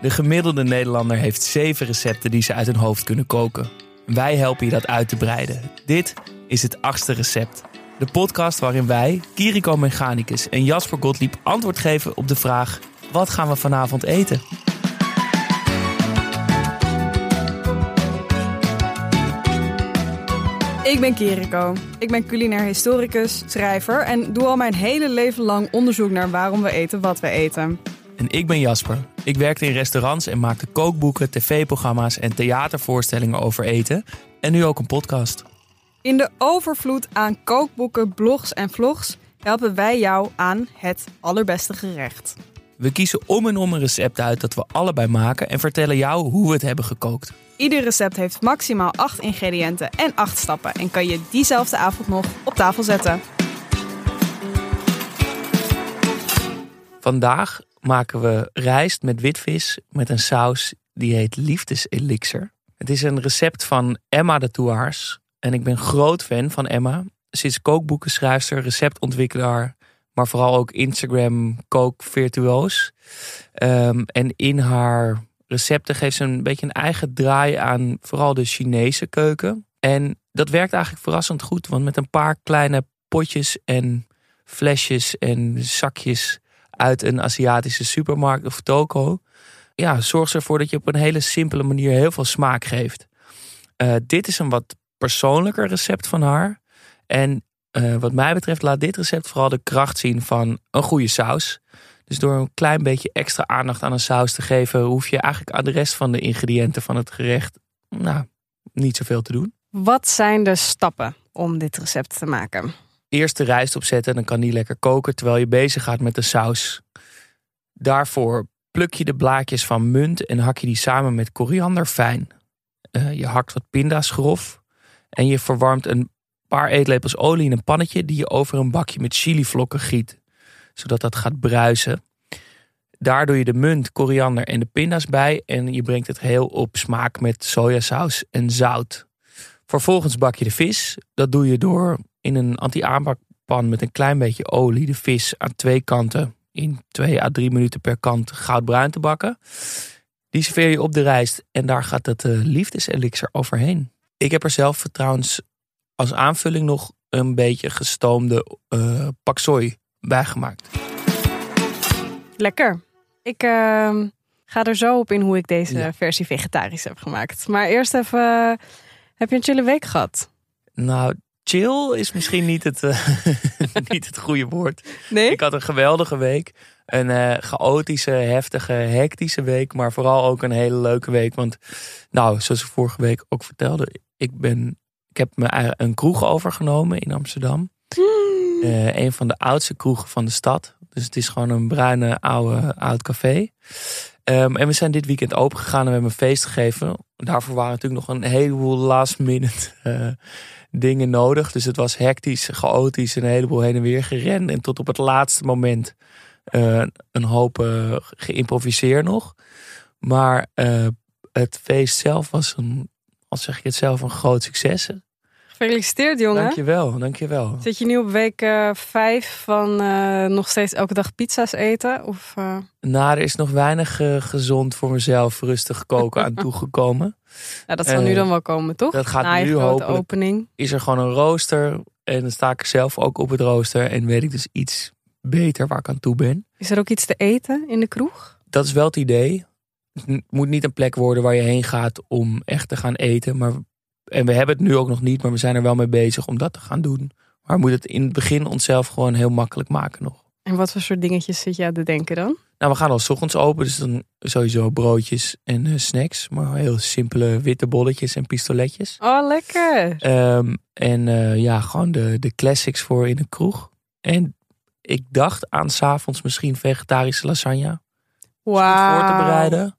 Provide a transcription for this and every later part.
De gemiddelde Nederlander heeft zeven recepten die ze uit hun hoofd kunnen koken. Wij helpen je dat uit te breiden. Dit is het achtste recept. De podcast waarin wij, Kiriko Mechanicus en Jasper Gottlieb antwoord geven op de vraag: wat gaan we vanavond eten? Ik ben Kiriko. Ik ben culinair historicus, schrijver en doe al mijn hele leven lang onderzoek naar waarom we eten wat we eten. En ik ben Jasper. Ik werkte in restaurants en maakte kookboeken, tv-programma's en theatervoorstellingen over eten. En nu ook een podcast. In de overvloed aan kookboeken, blogs en vlogs helpen wij jou aan het allerbeste gerecht. We kiezen om en om een recept uit dat we allebei maken en vertellen jou hoe we het hebben gekookt. Ieder recept heeft maximaal 8 ingrediënten en 8 stappen en kan je diezelfde avond nog op tafel zetten. Vandaag maken we rijst met witvis met een saus die heet liefdeselixer. Het is een recept van Emma de Touars en ik ben groot fan van Emma. Ze is kookboekenschrijfster, receptontwikkelaar, maar vooral ook Instagram kookvirtuoos. Um, en in haar recepten geeft ze een beetje een eigen draai aan vooral de Chinese keuken. En dat werkt eigenlijk verrassend goed, want met een paar kleine potjes en flesjes en zakjes uit een Aziatische supermarkt of toko, ja, zorgt ze ervoor dat je op een hele simpele manier heel veel smaak geeft. Uh, dit is een wat persoonlijker recept van haar. En uh, wat mij betreft laat dit recept vooral de kracht zien van een goede saus. Dus door een klein beetje extra aandacht aan een saus te geven, hoef je eigenlijk aan de rest van de ingrediënten van het gerecht nou, niet zoveel te doen. Wat zijn de stappen om dit recept te maken? Eerst de rijst opzetten, dan kan die lekker koken terwijl je bezig gaat met de saus. Daarvoor pluk je de blaadjes van munt en hak je die samen met koriander fijn. Uh, je hakt wat pinda's grof en je verwarmt een paar eetlepels olie in een pannetje die je over een bakje met chilivlokken giet zodat dat gaat bruisen. Daar doe je de munt, koriander en de pinda's bij en je brengt het heel op smaak met sojasaus en zout. Vervolgens bak je de vis. Dat doe je door in een anti-aanbakpan met een klein beetje olie de vis aan twee kanten in 2 à 3 minuten per kant goudbruin te bakken. Die serveer je op de rijst en daar gaat het uh, liefdeselixer overheen. Ik heb er zelf trouwens als aanvulling nog een beetje gestoomde uh, paksoi bijgemaakt. Lekker. Ik uh, ga er zo op in hoe ik deze ja. versie vegetarisch heb gemaakt. Maar eerst even, heb je een chille week gehad? Nou, chill is misschien niet het, uh, niet het goede woord. Nee? Ik had een geweldige week. Een uh, chaotische, heftige, hectische week. Maar vooral ook een hele leuke week. Want, nou, zoals ik vorige week ook vertelde. Ik, ben, ik heb me een kroeg overgenomen in Amsterdam. Uh, een van de oudste kroegen van de stad. Dus het is gewoon een bruine, oude, oud café. Um, en we zijn dit weekend open gegaan en we hebben een feest gegeven. Daarvoor waren natuurlijk nog een heleboel last minute uh, dingen nodig. Dus het was hectisch, chaotisch, een heleboel heen en weer gerend. En tot op het laatste moment uh, een hoop geïmproviseerd nog. Maar het feest zelf was een, als zeg ik het zelf, een groot succes. Gefeliciteerd, jongen. Dankjewel, dankjewel. Zit je nu op week uh, vijf van uh, nog steeds elke dag pizza's eten? Of, uh... Nou, er is nog weinig gezond voor mezelf rustig koken aan toegekomen. Ja, dat zal nu dan wel komen, toch? Dat gaat Na nu hopelijk. opening. Is er gewoon een rooster en dan sta ik zelf ook op het rooster en weet ik dus iets beter waar ik aan toe ben. Is er ook iets te eten in de kroeg? Dat is wel het idee. Het moet niet een plek worden waar je heen gaat om echt te gaan eten, maar en we hebben het nu ook nog niet, maar we zijn er wel mee bezig om dat te gaan doen. Maar we moeten het in het begin onszelf gewoon heel makkelijk maken nog. En wat voor soort dingetjes zit je aan te denken dan? Nou, we gaan al s ochtends open, dus dan sowieso broodjes en uh, snacks. Maar heel simpele witte bolletjes en pistoletjes. Oh, lekker. Um, en uh, ja, gewoon de, de classics voor in de kroeg. En ik dacht aan s'avonds misschien vegetarische lasagne. Wauw. voor te bereiden.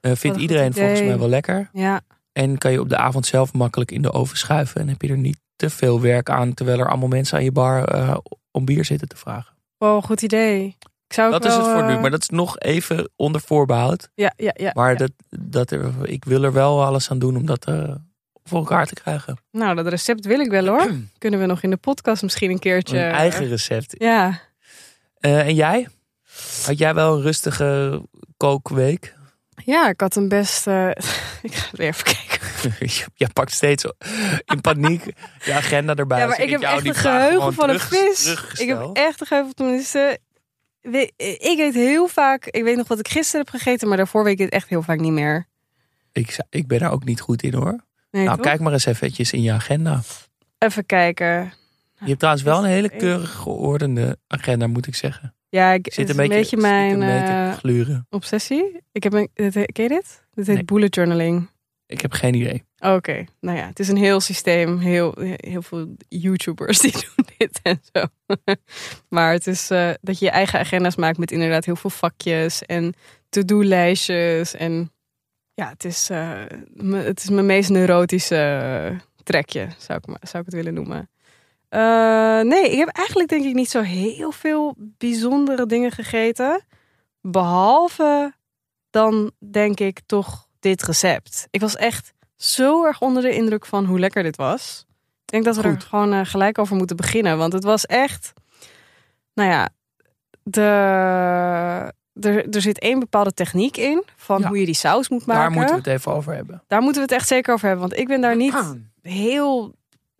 Uh, vindt iedereen volgens mij wel lekker. Ja. En kan je op de avond zelf makkelijk in de oven schuiven. En heb je er niet te veel werk aan. Terwijl er allemaal mensen aan je bar uh, om bier zitten te vragen. Wow, goed idee. Ik zou dat wel, is het voor nu. uh, Maar dat is nog even onder voorbehoud. Ja, ja, ja. Maar ja. Dat, dat er, ik wil er wel alles aan doen om dat uh, voor elkaar te krijgen. Nou, dat recept wil ik wel hoor. Kunnen we nog in de podcast misschien een keertje... Een eigen recept. Ja. Uh, en jij? Had jij wel een rustige kookweek? Ja, ik had een best. eh, ik ga weer even kijken. Je pakt steeds in paniek je agenda erbij. Ja, maar ik heb echt een geheugen van een vis. Ik heb echt een geheugen van tenminste. Ik eet heel vaak. Ik weet nog wat ik gisteren heb gegeten, maar daarvoor weet ik het echt heel vaak niet meer. Ik, ik ben daar ook niet goed in hoor. Nee, nou, toch? kijk maar eens eventjes in je agenda. Even kijken. Je hebt trouwens wel een hele keurig geordende agenda, moet ik zeggen. Ja, ik, zit een beetje, een beetje mijn zit een beetje eh, obsessie. Ik heb een. Ken je dit? Dit heet Nee. bullet journaling. Ik heb geen idee. Oké, nou ja, het is een heel systeem. Heel, heel veel YouTubers die doen dit en zo. maar het is eh, dat je je eigen agenda's maakt met inderdaad heel veel vakjes en to-do-lijstjes. En ja, het is, eh, me- het is mijn meest neurotische trekje, zou ik, zou ik het willen noemen. Eh, nee, ik heb eigenlijk denk ik niet zo heel veel bijzondere dingen gegeten. Behalve dan denk ik toch dit recept. Ik was echt zo erg onder de indruk van hoe lekker dit was. Ik denk dat we er Goed. gewoon eh, gelijk over moeten beginnen. Want het was echt. Nou ja, de, er, er zit één bepaalde techniek in van Ja. hoe je die saus moet maken. Daar moeten we het even over hebben. Daar moeten we het echt zeker over hebben. Want ik ben daar niet heel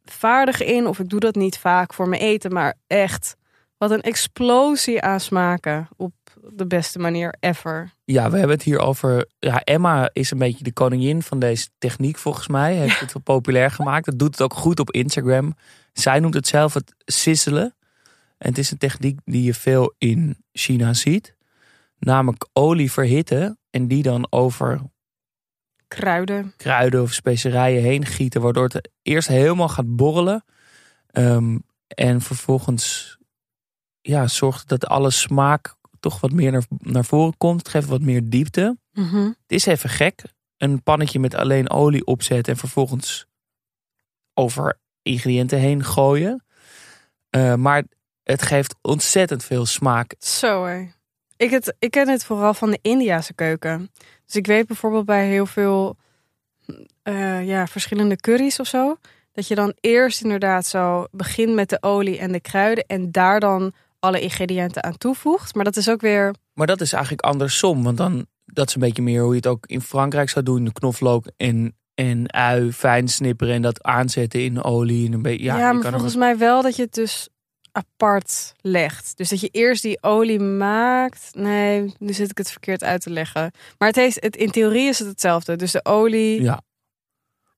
vaardig in. Of ik doe dat niet vaak voor mijn eten. Maar echt, wat een explosie aan smaken. Op de beste manier ever. Ja, we hebben het hier over. Ja, Emma is een beetje de koningin van deze techniek, volgens mij. Heeft het wel populair gemaakt. Dat doet het ook goed op Instagram. Zij noemt het zelf het sisselen. En het is een techniek die je veel in China ziet. Namelijk olie verhitten en die dan over Kruiden. kruiden of specerijen heen gieten, waardoor het eerst helemaal gaat borrelen. Ehm, en vervolgens ja, zorgt dat alle smaak toch wat meer naar, naar voren komt. Het geeft wat meer diepte. Mhm. Het is even gek. Een pannetje met alleen olie opzetten en vervolgens over ingrediënten heen gooien. Eh, maar het geeft ontzettend veel smaak. Zo hé. Ik, het, ik ken het vooral van de Indiase keuken. Dus ik weet bijvoorbeeld bij heel veel eh, ja, verschillende curry's of zo. Dat je dan eerst inderdaad zo begint met de olie en de kruiden. En daar dan alle ingrediënten aan toevoegt. Maar dat is ook weer... Maar dat is eigenlijk andersom. Want dan, dat is een beetje meer hoe je het ook in Frankrijk zou doen. De knoflook en, en ui fijn snipperen en dat aanzetten in olie. En een beetje, ja, maar volgens mij wel dat je het dus apart legt. Dus dat je eerst die olie maakt. Nee, nu zit ik het verkeerd uit te leggen. Maar het heeft, het, in theorie is het hetzelfde. Dus de olie... Ja.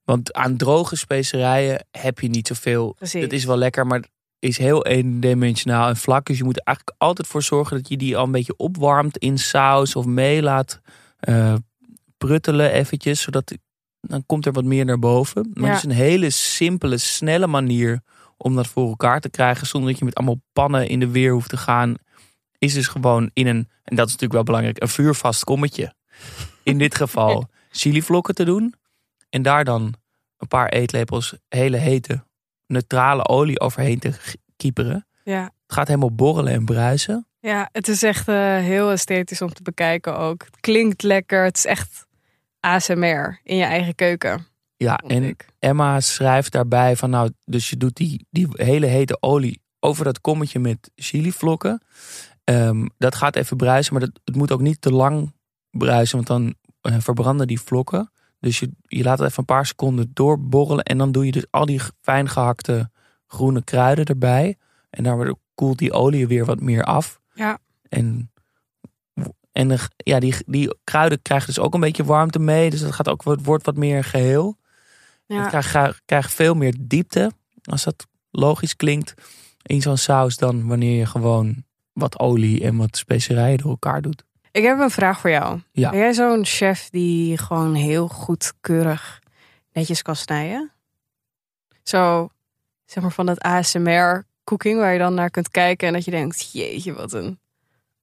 Want aan droge specerijen heb je niet zoveel. Precies. Het is wel lekker, maar is heel eendimensionaal en vlak. Dus je moet er eigenlijk altijd voor zorgen dat je die al een beetje opwarmt in saus of mee laat eh, pruttelen eventjes. Zodat dan komt er wat meer naar boven. Maar Ja. het is een hele simpele, snelle manier om dat voor elkaar te krijgen. Zonder dat je met allemaal pannen in de weer hoeft te gaan. Is dus gewoon in een, en dat is natuurlijk wel belangrijk, een vuurvast kommetje. In dit geval chilivlokken te doen. En daar dan een paar eetlepels hele hete, neutrale olie overheen te kieperen. Ja. Het gaat helemaal borrelen en bruisen. Ja, het is echt eh, heel esthetisch om te bekijken ook. Het klinkt lekker. Het is echt ASMR in je eigen keuken. Ja, en ik. Emma schrijft daarbij van nou, dus je doet die, die hele hete olie over dat kommetje met chilivlokken. Ehm, dat gaat even bruisen, maar dat, het moet ook niet te lang bruisen, want dan eh, verbranden die vlokken. Dus je, je laat het even een paar seconden doorborrelen en dan doe je dus al die fijn gehakte groene kruiden erbij. En daardoor koelt die olie weer wat meer af. Ja. En, en de- ja, die, die kruiden krijgen dus ook een beetje warmte mee. Dus dat gaat ook, wordt wat meer geheel. Ja. Het krijgt, veel meer diepte, als dat logisch klinkt, in zo'n saus dan wanneer je gewoon wat olie en wat specerijen door elkaar doet. Ik heb een vraag voor jou. Ja. Ben jij zo'n chef die gewoon heel goed keurig netjes kan snijden? Zo, zeg maar van dat ASMR cooking waar je dan naar kunt kijken en dat je denkt, jeetje, wat een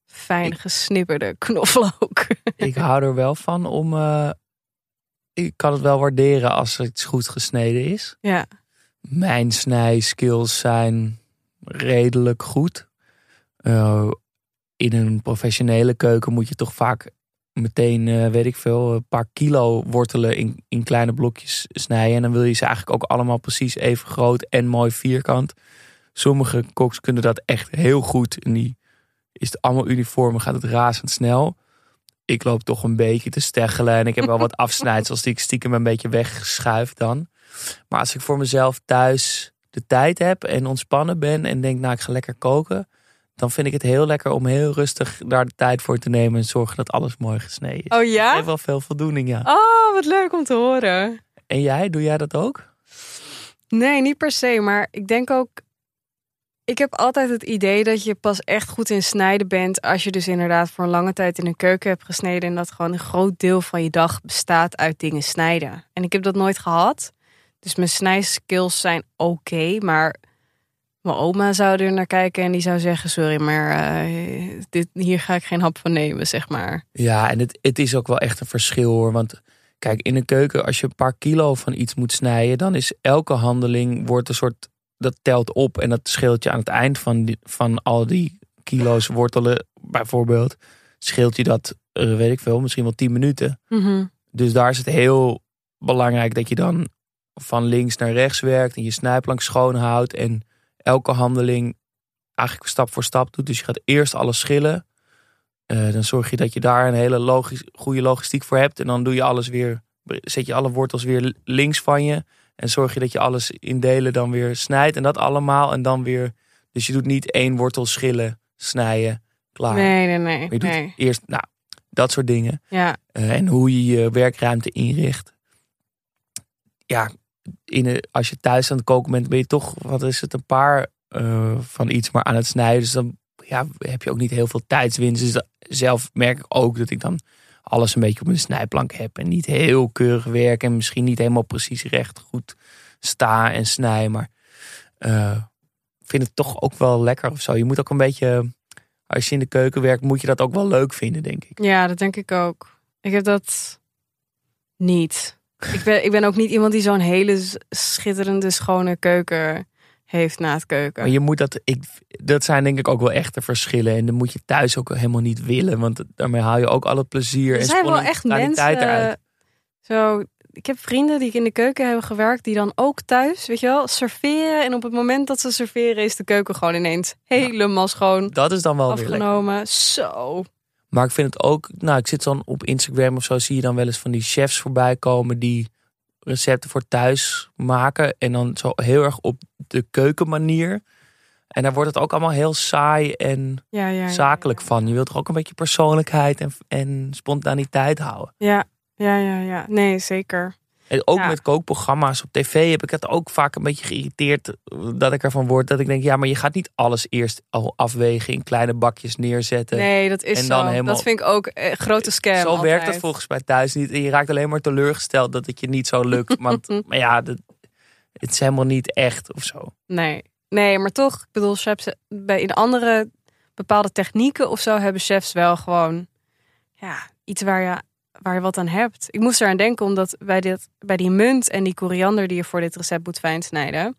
fijn Ik- gesnipperde knoflook. Ik hou er wel van om. eh, ik kan het wel waarderen als het goed gesneden is. ja, Mijn snijskills zijn redelijk goed. Eh, in een professionele keuken moet je toch vaak meteen, eh, weet ik veel, een paar kilo wortelen in, in kleine blokjes snijden. En dan wil je ze eigenlijk ook allemaal precies even groot en mooi vierkant. Sommige koks kunnen dat echt heel goed. En die is het allemaal uniform en gaat het razendsnel. Ik loop toch een beetje te steggelen. En ik heb wel wat afsnijdsels die ik stiekem een beetje wegschuif dan. Maar als ik voor mezelf thuis de tijd heb en ontspannen ben en denk, nou ik ga lekker koken. Dan vind ik het heel lekker om heel rustig daar de tijd voor te nemen en zorgen dat alles mooi gesneden is. Oh Ik ja? heb wel veel voldoening, ja. Oh, wat leuk om te horen. En jij, doe jij dat ook? Nee, niet per se. Maar ik denk ook. Ik heb altijd het idee dat je pas echt goed in snijden bent. als je dus inderdaad voor een lange tijd in een keuken hebt gesneden. en dat gewoon een groot deel van je dag bestaat uit dingen snijden. En ik heb dat nooit gehad. Dus mijn snijskills zijn oké. maar mijn oma zou er naar kijken en die zou zeggen: Sorry, maar eh, dit, hier ga ik geen hap van nemen, zeg maar. Ja, en het, het is ook wel echt een verschil hoor. Want kijk, in een keuken, als je een paar kilo van iets moet snijden, dan is elke handeling wordt een soort. Dat telt op en dat scheelt je aan het eind van, die, van al die kilo's wortelen, bijvoorbeeld. Scheelt je dat, eh, weet ik veel, misschien wel 10 minuten. Dus daar is het heel belangrijk dat je dan van links naar rechts werkt en je snijplank schoon houdt en elke handeling eigenlijk stap voor stap doet. Dus je gaat eerst alles schillen. Eh, dan zorg je dat je daar een hele logisch, goede logistiek voor hebt. En dan doe je alles weer, zet je alle wortels weer links van je. En zorg je dat je alles in delen dan weer snijdt. En dat allemaal. En dan weer. Dus je doet niet één wortel schillen, snijden, klaar. Nee, nee, nee. Maar je doet nee. eerst, nou, dat soort dingen. Ja, Eh, en hoe je je werkruimte inricht. Ja, in als je thuis aan het koken bent, ben je toch, wat is het, een paar eh, van iets maar aan het snijden. Dus dan ja, heb je ook niet heel veel tijdswinst. Dus dat- zelf merk ik ook dat ik dan alles een beetje op mijn snijplank heb. En niet heel keurig werk. En misschien niet helemaal precies recht goed sta en snij. Maar ik vind het toch ook wel lekker of zo. Je moet ook een beetje, als je in de keuken werkt, moet je dat ook wel leuk vinden, denk ik. Ja, dat denk ik ook. Ik heb dat niet. Ik ben, ik ben ook niet iemand die zo'n hele schitterende, schone keuken heeft na het keuken. Maar je moet dat, ik, dat zijn denk ik ook wel echte verschillen. En dan moet je thuis ook helemaal niet willen. Want daarmee haal je ook al het plezier er en zijn wel echt mensen. eruit. Zo, ik heb vrienden die in de keuken hebben gewerkt, die dan ook thuis, weet je wel, serveren. En op het moment dat ze serveren, is de keuken gewoon ineens helemaal schoon Dat is dan wel weer afgenomen. Zo. Maar ik vind het ook, nou ik zit dan op Instagram of zo, zie je dan wel eens van die chefs voorbij komen die recepten voor thuis maken. En dan zo heel erg op de keukenmanier. En daar wordt het ook allemaal heel saai en Ja, ja, ja, zakelijk ja. van. Je wilt toch ook een beetje persoonlijkheid en, en spontaniteit houden. Ja, ja, ja, ja. Nee, zeker. En ook Ja. met kookprogramma's op tv heb ik het ook vaak een beetje geïrriteerd eh, dat ik ervan word. Dat ik denk, ja, maar je gaat niet alles eerst al afwegen in kleine bakjes neerzetten. Nee, dat is En dan zo. helemaal- Dat vind ik ook een grote scam. Zo werkt dat volgens mij thuis niet. En je raakt alleen maar teleurgesteld dat het je niet zo lukt. Want maar ja, dat, het is helemaal niet echt of zo. Nee. nee, maar toch, ik bedoel, chefs bij in andere bepaalde technieken of zo hebben chefs wel gewoon ja, iets waar je, waar je wat aan hebt. Ik moest eraan denken omdat bij, dit, bij die munt en die koriander die je voor dit recept moet fijn snijden.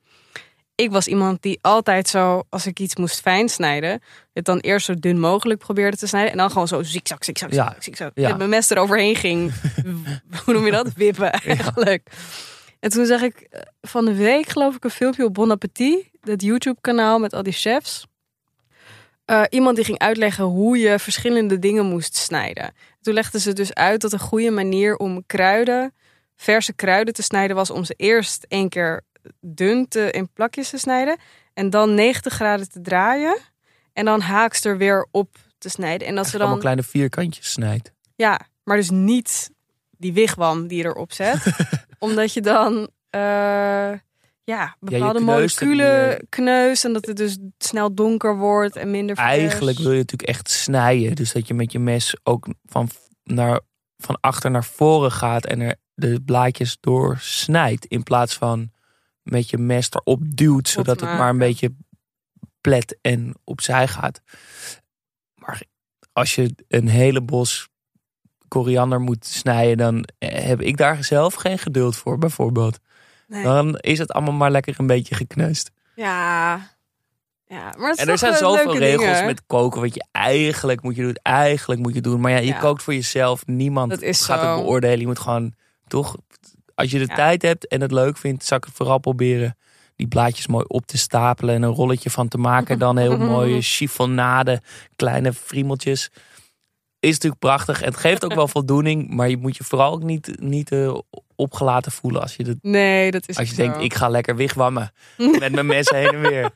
Ik was iemand die altijd zo, als ik iets moest fijn snijden, het dan eerst zo dun mogelijk probeerde te snijden. En dan gewoon zo zigzag, zigzag, Ja. zigzag, zigzag. Ja. Met mijn mes eroverheen ging. Hoe noem je dat? Wippen eigenlijk. En toen zag ik eh, van de week, geloof ik, een filmpje op Bon Appetit. Dat YouTube-kanaal met al die chefs. Eh, iemand die ging uitleggen hoe je verschillende dingen moest snijden. Toen legden ze dus uit dat een goede manier om kruiden, verse kruiden te snijden was om ze eerst één keer dun te, in plakjes te snijden. En dan 90 graden te draaien. En dan haaks er weer op te snijden. En dat ze Allemaal dan kleine vierkantjes snijdt. ja, maar dus niet die wigwam die je erop zet. omdat je dan eh, ja, bepaalde moleculen meer. kneust. En dat het dus snel donker wordt en minder vers. Eigenlijk wil je natuurlijk echt snijden. Dus dat je met je mes ook van, naar, van achter naar voren gaat en er de blaadjes door snijdt. In plaats van met je mes erop duwt, zodat het maar een beetje plet en opzij gaat. Maar als je een hele bos koriander moet snijden, dan heb ik daar zelf geen geduld voor, bijvoorbeeld. Nee. Dan is het allemaal maar lekker een beetje gekneusd. Ja. ja, maar En er zijn zoveel regels dingen. met koken, wat je eigenlijk moet je doen, eigenlijk moet je doen. Maar ja, je Ja. kookt voor jezelf. Niemand gaat zo. het beoordelen. Je moet gewoon toch, als je de Ja. tijd hebt en het leuk vindt, zou ik het vooral proberen die blaadjes mooi op te stapelen en een rolletje van te maken. Dan heel mooie chiffonade, kleine friemeltjes. Is natuurlijk prachtig. En het geeft ook wel voldoening. Maar je moet je vooral ook niet, niet eh, opgelaten voelen als je, dat, Nee, dat is als je zo. denkt, ik ga lekker wigwammen. met mijn mensen heen en weer.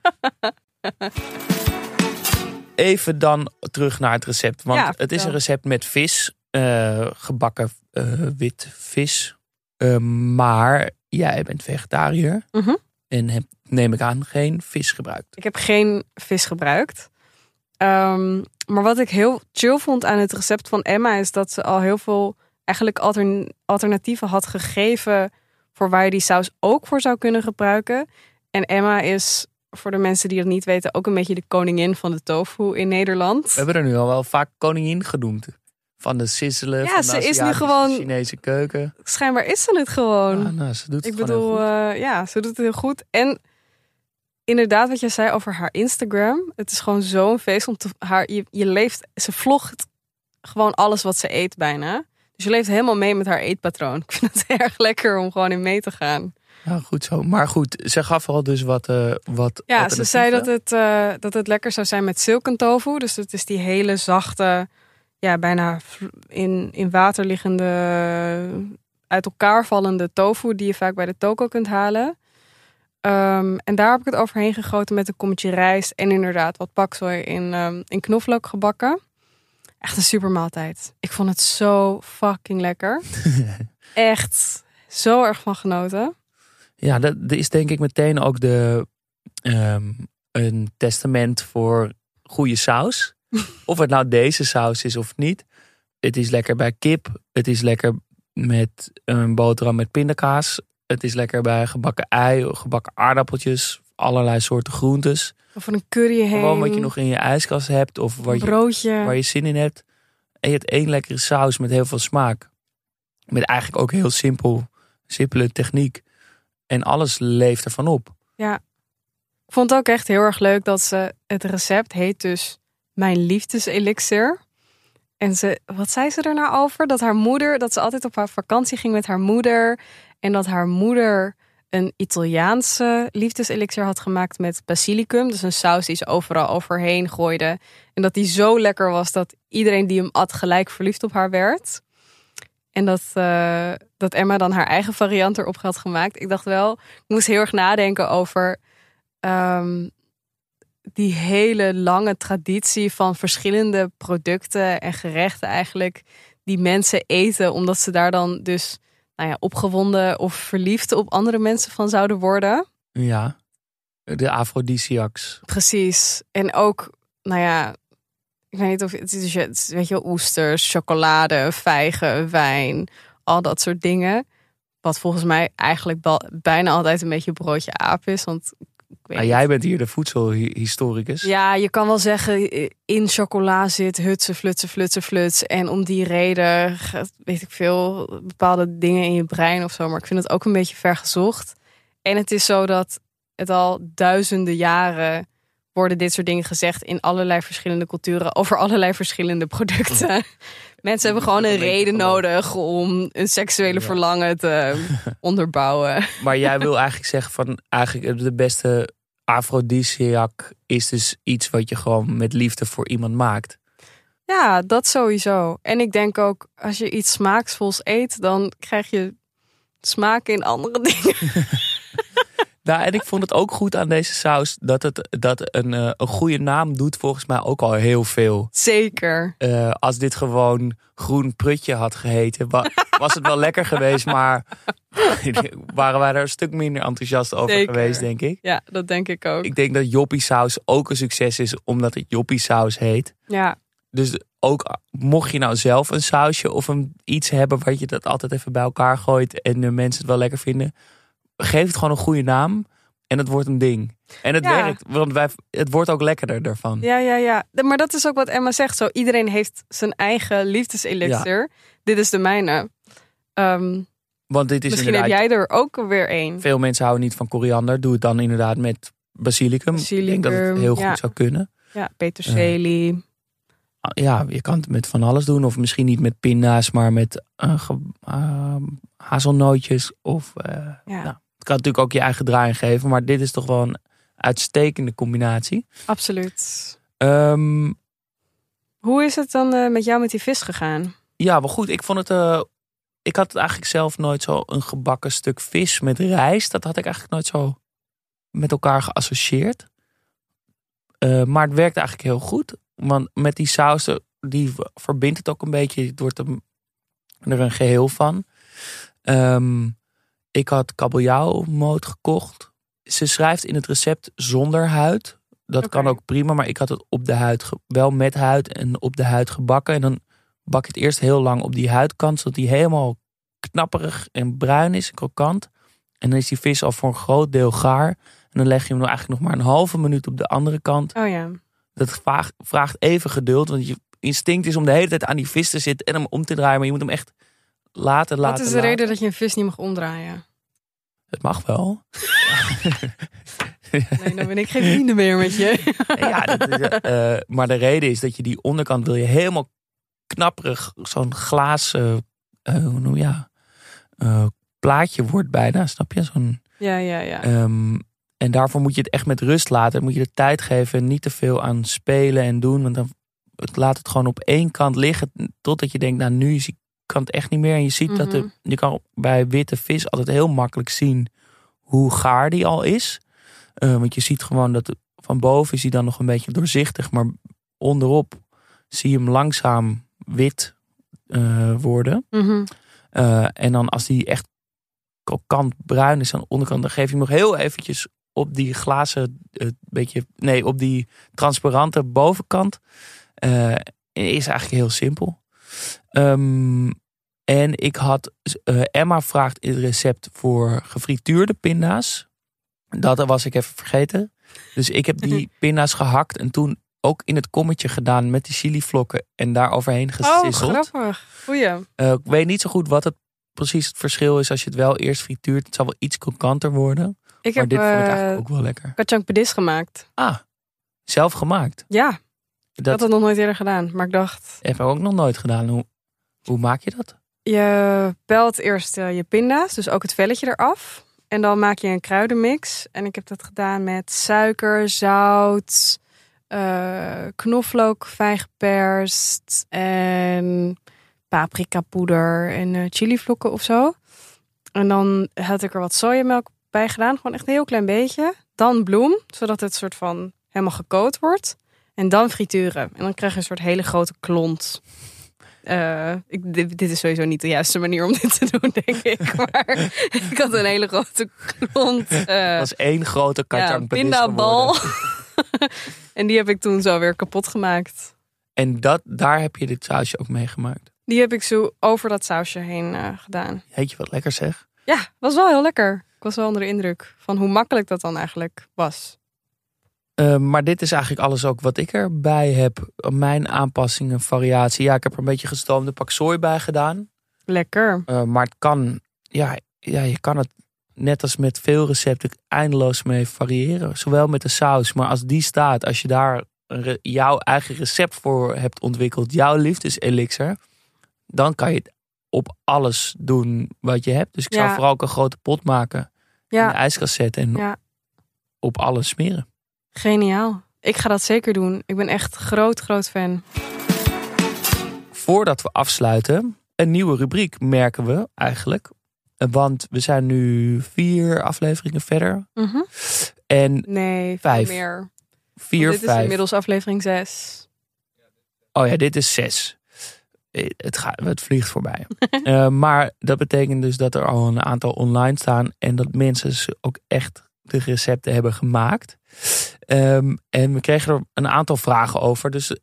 Even dan terug naar het recept. Want Ja, het is een recept met vis. eh, gebakken eh, wit vis. Eh, maar jij bent vegetariër. Mhm. En hebt, neem ik aan, geen vis gebruikt. Ik heb geen vis gebruikt. Ehm, maar wat ik heel chill vond aan het recept van Emma is dat ze al heel veel eigenlijk altern- alternatieven had gegeven voor waar je die saus ook voor zou kunnen gebruiken. En Emma is voor de mensen die het niet weten ook een beetje de koningin van de tofu in Nederland. We hebben er nu al wel vaak koningin genoemd. Van de sizzelen, Ja, van de ze is nu gewoon- Chinese keuken. Schijnbaar is ze het gewoon. Ah, nou, ze doet het Ik heel bedoel, goed. eh, ja, ze doet het heel goed. En inderdaad, wat je zei over haar Instagram. Het is gewoon zo'n feest om te haar. Je, je leeft, ze vlogt gewoon alles wat ze eet bijna. Dus je leeft helemaal mee met haar eetpatroon. Ik vind het erg lekker om gewoon in mee te gaan. Ja, goed zo. Maar goed, ze gaf al dus wat. eh wat Ja, ze zei dat het, eh, dat het lekker zou zijn met silken tofu. Dus het is die hele zachte, ja, bijna in, in water liggende, uit elkaar vallende tofu die je vaak bij de toko kunt halen. Ehm, en daar heb ik het overheen gegoten met een kommetje rijst en inderdaad wat paksoi in, ehm, in knoflook gebakken. Echt een super maaltijd. Ik vond het zo fucking lekker. Echt zo erg van genoten. Ja, dat, is denk ik meteen ook de, ehm, een testament voor goede saus. of het nou deze saus is of niet. Het is lekker bij kip. Het is lekker met een boterham met pindakaas. Het is lekker bij gebakken ei, gebakken aardappeltjes, allerlei soorten groentes. Of een curry heen. Gewoon wat je nog in je ijskast hebt of wat je, waar je zin in hebt. En je hebt één lekkere saus met heel veel smaak. Met eigenlijk ook heel simpel, simpele techniek. En alles leeft ervan op. Ik vond het ook echt heel erg leuk dat ze het recept heet dus mijn liefdeselixer. En ze, wat zei ze er nou over? Dat haar moeder, dat ze altijd op haar vakantie ging met haar moeder. En dat haar moeder een Italiaanse liefdeselixer had gemaakt met basilicum. Dus een saus die ze overal overheen gooide. En dat die zo lekker was dat iedereen die hem at gelijk verliefd op haar werd. En dat, eh, dat Emma dan haar eigen variant erop had gemaakt. Ik dacht wel, ik moest heel erg nadenken over ehm, die hele lange traditie van verschillende producten en gerechten eigenlijk die mensen eten, omdat ze daar dan dus nou ja, opgewonden of verliefd op andere mensen van zouden worden. Ja, de aphrodisiacs. Precies. En ook, nou ja, ik weet niet of het is, weet je wel, oesters, chocolade, vijgen, wijn, al dat soort dingen. Wat volgens mij eigenlijk bijna altijd een beetje broodje aap is. Want niet. jij bent hier de voedselhistoricus. Ja, je kan wel zeggen, in chocola zit hutsen, flutsen, flutsen, fluts. En om die reden, weet ik veel, bepaalde dingen in je brein of zo. Maar ik vind het ook een beetje vergezocht. En het is zo dat het al duizenden jaren worden dit soort dingen gezegd in allerlei verschillende culturen over allerlei verschillende producten. Mensen hebben gewoon een reden nodig om een seksuele verlangen te onderbouwen. Maar jij wil eigenlijk zeggen van eigenlijk de beste aphrodisiac is dus iets wat je gewoon met liefde voor iemand maakt. Ja, dat sowieso. En ik denk ook, als je iets smaaksvols eet, dan krijg je smaak in andere dingen. Nou, en ik vond het ook goed aan deze saus dat het dat een, eh, een goede naam doet volgens mij ook al heel veel. Zeker. Eh, als dit gewoon groen prutje had geheten, wa- was het wel lekker geweest, maar waren wij er een stuk minder enthousiast over Zeker. geweest, denk ik. Ja, dat denk ik ook. Ik denk dat joppie saus ook een succes is, omdat het joppie saus heet. Ja, Dus ook mocht je nou zelf een sausje of een iets hebben waar je dat altijd even bij elkaar gooit en de mensen het wel lekker vinden, geef het gewoon een goede naam en het wordt een ding. En het Ja. werkt, want wij, het wordt ook lekkerder daarvan. ja, ja, ja. Maar dat is ook wat Emma zegt. Zo, iedereen heeft zijn eigen liefdeselixer. Dit is de mijne. Ehm, Want dit is misschien heb jij er ook weer één. veel mensen houden niet van koriander. Doe het dan inderdaad met basilicum. Ik denk dat het heel goed zou kunnen. Ja, peterselie. Ah, Ja, je kan het met van alles doen. Of misschien niet met pinda's, maar met eh, ge- eh, hazelnootjes. Of eh, ja. nou, kan natuurlijk ook je eigen draai geven. Maar dit is toch wel een uitstekende combinatie. absoluut. Ehm, Hoe is het dan eh, met jou met die vis gegaan? Ja, wel goed. Ik vond het. eh, ik had het eigenlijk zelf nooit zo een gebakken stuk vis met rijst. Dat had ik eigenlijk nooit zo met elkaar geassocieerd. Eh, maar het werkt eigenlijk heel goed. Want met die saus, die verbindt het ook een beetje. Het wordt er een geheel van. Ehm, ik had kabeljauwmoot gekocht. Ze schrijft in het recept zonder huid. Dat kan ook prima, maar ik had het op de huid, wel met huid en op de huid gebakken. En dan bak je het eerst heel lang op die huidkant, zodat die helemaal knapperig en bruin is, krokant. En dan is die vis al voor een groot deel gaar. En dan leg je hem nog eigenlijk nog maar een halve minuut op de andere kant. Oh ja. Dat vraagt, vraagt even geduld, want je instinct is om de hele tijd aan die vis te zitten en hem om te draaien. Maar je moet hem echt laten, laten, Wat is de reden dat je een vis niet mag omdraaien? Het mag wel. Nee, dan ben ik geen vrienden meer met je. ja, dat is, eh, eh, maar de reden is dat je die onderkant wil je helemaal knapperig, zo'n glaas, eh, hoe noem je, ja, plaatje wordt bijna, snap je? Zo'n, Ja, ja, ja. ehm, en daarvoor moet je het echt met rust laten. Moet je de tijd geven en niet te veel aan spelen en doen. Want dan laat het gewoon op één kant liggen. Totdat je denkt, nou nu is die kant echt niet meer. En je ziet dat de, Mhm. je kan bij witte vis altijd heel makkelijk zien hoe gaar die al is. Eh, want je ziet gewoon dat het- van boven is hij dan nog een beetje doorzichtig. Maar onderop zie je hem langzaam wit eh, worden. Mhm. Eh, en dan als die echt krokant bruin is aan de onderkant, dan geef je hem nog heel eventjes op die glazen, beetje, nee, op die transparante bovenkant. Is eigenlijk heel simpel. Ehm, en ik had, eh, Emma vraagt het recept voor gefrituurde pinda's. Dat was ik even vergeten. Dus ik heb die pinda's gehakt en toen ook in het kommetje gedaan met die chilivlokken en daar overheen Oh, gesisseld. grappig. Goeie. Eh, ik weet niet zo goed wat het precies het verschil is als je het wel eerst frituurt. Het zal wel iets krokanter worden. Ik Maar heb dit vond ik eh eigenlijk ook wel lekker. kacang pedis gemaakt. Ah, zelf gemaakt. Ja, ik had Dat dat nog nooit eerder gedaan. Maar ik dacht, heb ik ook nog nooit gedaan. Hoe, hoe maak je dat? je pelt eerst eh, je pinda's, dus ook het velletje eraf. En dan maak je een kruidenmix. En ik heb dat gedaan met suiker, zout, eh, knoflook, fijn geperst en paprika poeder en eh chilivlokken of zo. En dan had ik er wat sojamelk bij gedaan, gewoon echt een heel klein beetje. Dan bloem, zodat het soort van helemaal gekookt wordt. En dan frituren. En dan krijg je een soort hele grote klont. Eh, ik, dit, dit is sowieso niet de juiste manier om dit te doen, denk ik. Maar ik had een hele grote klont. eh, Dat is één grote ja, pindabal. en die heb ik toen zo weer kapot gemaakt. En dat, daar heb je dit sausje ook mee gemaakt. Die heb ik zo over dat sausje heen eh, gedaan. Heet je wat lekker zeg. Ja, was wel heel lekker. Ik was wel onder de indruk van hoe makkelijk dat dan eigenlijk was. Eh, maar dit is eigenlijk alles ook wat ik erbij heb. Mijn aanpassingen, variatie. Ja, ik heb er een beetje gestoomde pak sooi bij gedaan. Lekker. Eh, maar het kan, ja, ja, je kan het net als met veel recepten eindeloos mee variëren. Zowel met de saus, maar als die staat, als je daar re- jouw eigen recept voor hebt ontwikkeld, jouw liefdeselixer, dan kan je het op alles doen wat je hebt. Dus ik zou Ja. vooral ook een grote pot maken, in de Ja, ijskast zetten en Ja. op alles smeren. Geniaal. Ik ga dat zeker doen. Ik ben echt groot, groot fan. Voordat we afsluiten, een nieuwe rubriek merken we eigenlijk. Want we zijn nu vier afleveringen verder. Mhm. En Nee, Vijf. meer. vier, dit is inmiddels aflevering 6. Oh ja, dit is zes. Eh, Het, gaat, het vliegt voorbij. Eh, maar dat betekent dus dat er al een aantal online staan. En dat mensen dus ook echt de recepten hebben gemaakt. Ehm, en we kregen er een aantal vragen over. Dus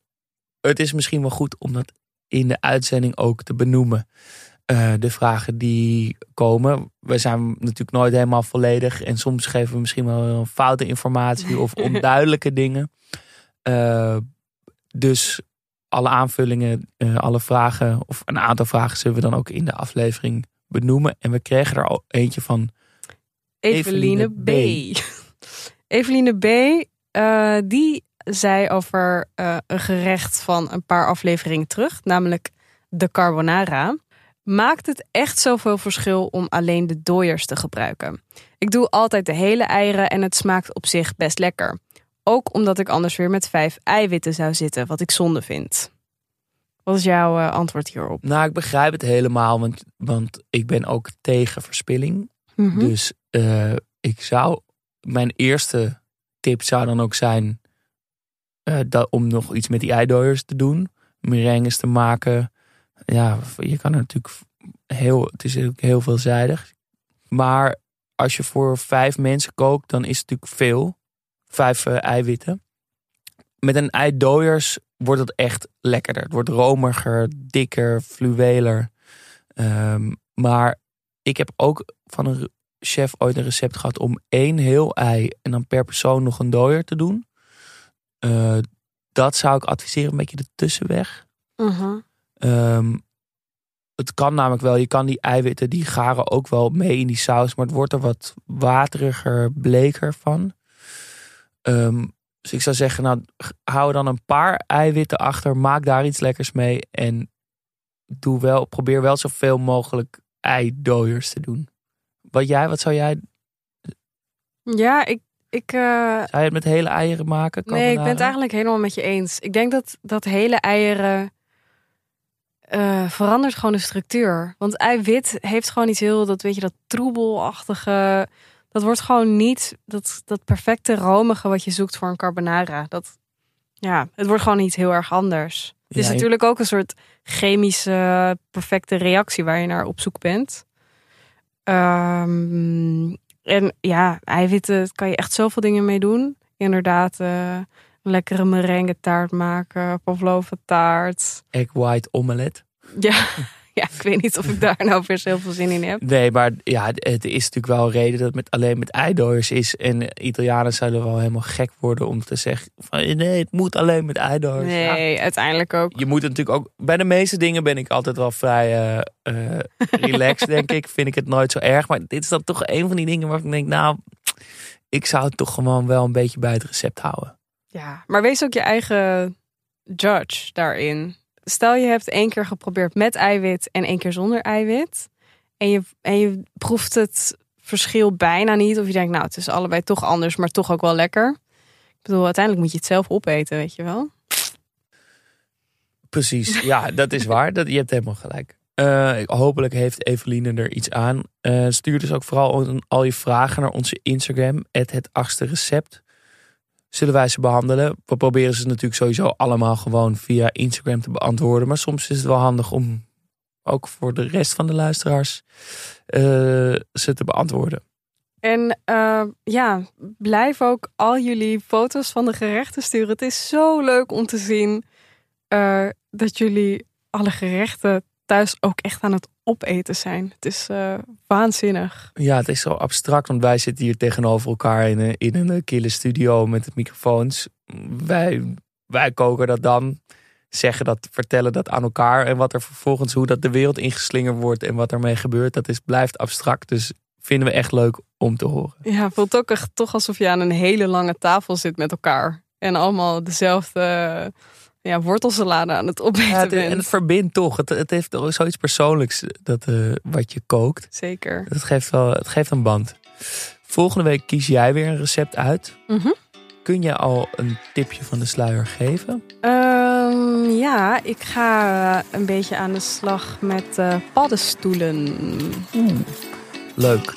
het is misschien wel goed om dat in de uitzending ook te benoemen. Eh, de vragen die komen. We zijn natuurlijk nooit helemaal volledig. En soms geven we misschien wel foute informatie of onduidelijke dingen. Eh, dus alle aanvullingen, eh, alle vragen, of een aantal vragen zullen we dan ook in de aflevering benoemen. En we kregen er al eentje van. Eveline B. Eveline B. eh, die zei over eh, een gerecht van een paar afleveringen terug, namelijk de carbonara. Maakt het echt zoveel verschil om alleen de dooiers te gebruiken? Ik doe altijd de hele eieren en het smaakt op zich best lekker. Ook omdat ik anders weer met vijf eiwitten zou zitten, wat ik zonde vind. Wat is jouw eh, antwoord hierop? Nou, ik begrijp het helemaal, want, want ik ben ook tegen verspilling. Mhm. Dus ik zou, mijn eerste tip zou dan ook zijn eh, dat, om nog iets met die eidooiers te doen. Meringues te maken. Ja, je kan er natuurlijk heel, het is ook heel veelzijdig. Maar als je voor vijf mensen kookt, dan is het natuurlijk veel. Vijf eh, eiwitten. Met een eidooiers wordt het echt lekkerder. Het wordt romiger, dikker, fluweler. Ehm, maar ik heb ook van een chef ooit een recept gehad om één heel ei en dan per persoon nog een dooier te doen. Eh, dat zou ik adviseren, een beetje de tussenweg. Mhm. Ehm, het kan namelijk wel, je kan die eiwitten, die garen ook wel mee in die saus, maar het wordt er wat wateriger, bleker van. Ehm, dus ik zou zeggen, nou, hou dan een paar eiwitten achter, maak daar iets lekkers mee en doe wel, probeer wel zoveel mogelijk eidooiers te doen. Wat jij, wat zou jij, Ja, ik, ik, eh, zou je het met hele eieren maken? nee, ik ben het eigenlijk helemaal met je eens. Ik denk dat, dat hele eieren eh, verandert gewoon de structuur. Want eiwit heeft gewoon iets heel, dat weet je, dat troebelachtige. Dat wordt gewoon niet dat, dat perfecte romige wat je zoekt voor een carbonara. Dat, ja, het wordt gewoon iets heel erg anders. Het is Ja, natuurlijk ook een soort chemische perfecte reactie waar je naar op zoek bent. Ehm, en ja, eiwitten daar kan je echt zoveel dingen mee doen. Inderdaad, eh, een lekkere merengue taart maken, pavlova taart. Egg white omelet. Ja, ja, ik weet niet of ik daar nou weer heel veel zin in heb. Nee, maar ja, het is natuurlijk wel een reden dat het met, alleen met eidooiers is. En Italianen zouden wel helemaal gek worden om te zeggen van nee, het moet alleen met eidooiers. Ja, Nee, uiteindelijk ook. je moet natuurlijk ook, bij de meeste dingen ben ik altijd wel vrij eh, eh, relaxed, denk ik. Vind ik het nooit zo erg. Maar dit is dan toch een van die dingen waarvan ik denk, nou, ik zou het toch gewoon wel een beetje bij het recept houden. Ja, maar wees ook je eigen judge daarin. Stel je hebt één keer geprobeerd met eiwit en één keer zonder eiwit. En je, en je proeft het verschil bijna niet. Of je denkt, nou, het is allebei toch anders, maar toch ook wel lekker. Ik bedoel, uiteindelijk moet je het zelf opeten, weet je wel. Precies, ja, dat is waar. Dat, je hebt helemaal gelijk. Eh, hopelijk heeft Eveline er iets aan. Eh, stuur dus ook vooral al je vragen naar onze Instagram, het achtste recept. Zullen wij ze behandelen? We proberen ze natuurlijk sowieso allemaal gewoon via Instagram te beantwoorden. Maar soms is het wel handig om ook voor de rest van de luisteraars eh, ze te beantwoorden. En eh, ja, blijf ook al jullie foto's van de gerechten sturen. Het is zo leuk om te zien eh, dat jullie alle gerechten thuis ook echt aan het opeten zijn. Het is eh, waanzinnig. Ja, het is zo abstract, want wij zitten hier tegenover elkaar in een, in een kille studio met de microfoons. Wij, wij koken dat dan, zeggen dat, vertellen dat aan elkaar. En wat er vervolgens, hoe dat de wereld ingeslingerd wordt en wat ermee gebeurt, dat is, blijft abstract. Dus vinden we echt leuk om te horen. Ja, het voelt ook echt toch alsof je aan een hele lange tafel zit met elkaar. En allemaal dezelfde ja, wortelsalade aan het opeten Ja, het, bent. en het verbindt toch. Het, het heeft zoiets persoonlijks dat, eh, wat je kookt. Zeker. Het geeft, wel, het geeft een band. Volgende week kies jij weer een recept uit. Mhm. Kun je al een tipje van de sluier geven? Ehm, ja, ik ga een beetje aan de slag met eh, paddenstoelen. Leuk.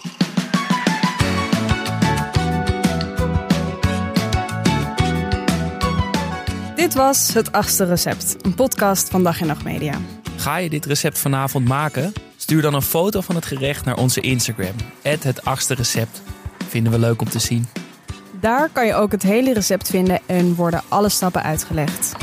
Dit was Het Achtste Recept, een podcast van Dag en Nacht Media. Ga je dit recept vanavond maken? Stuur dan een foto van het gerecht naar onze Instagram. Het achtste recept. Vinden we leuk om te zien. Daar kan je ook het hele recept vinden en worden alle stappen uitgelegd.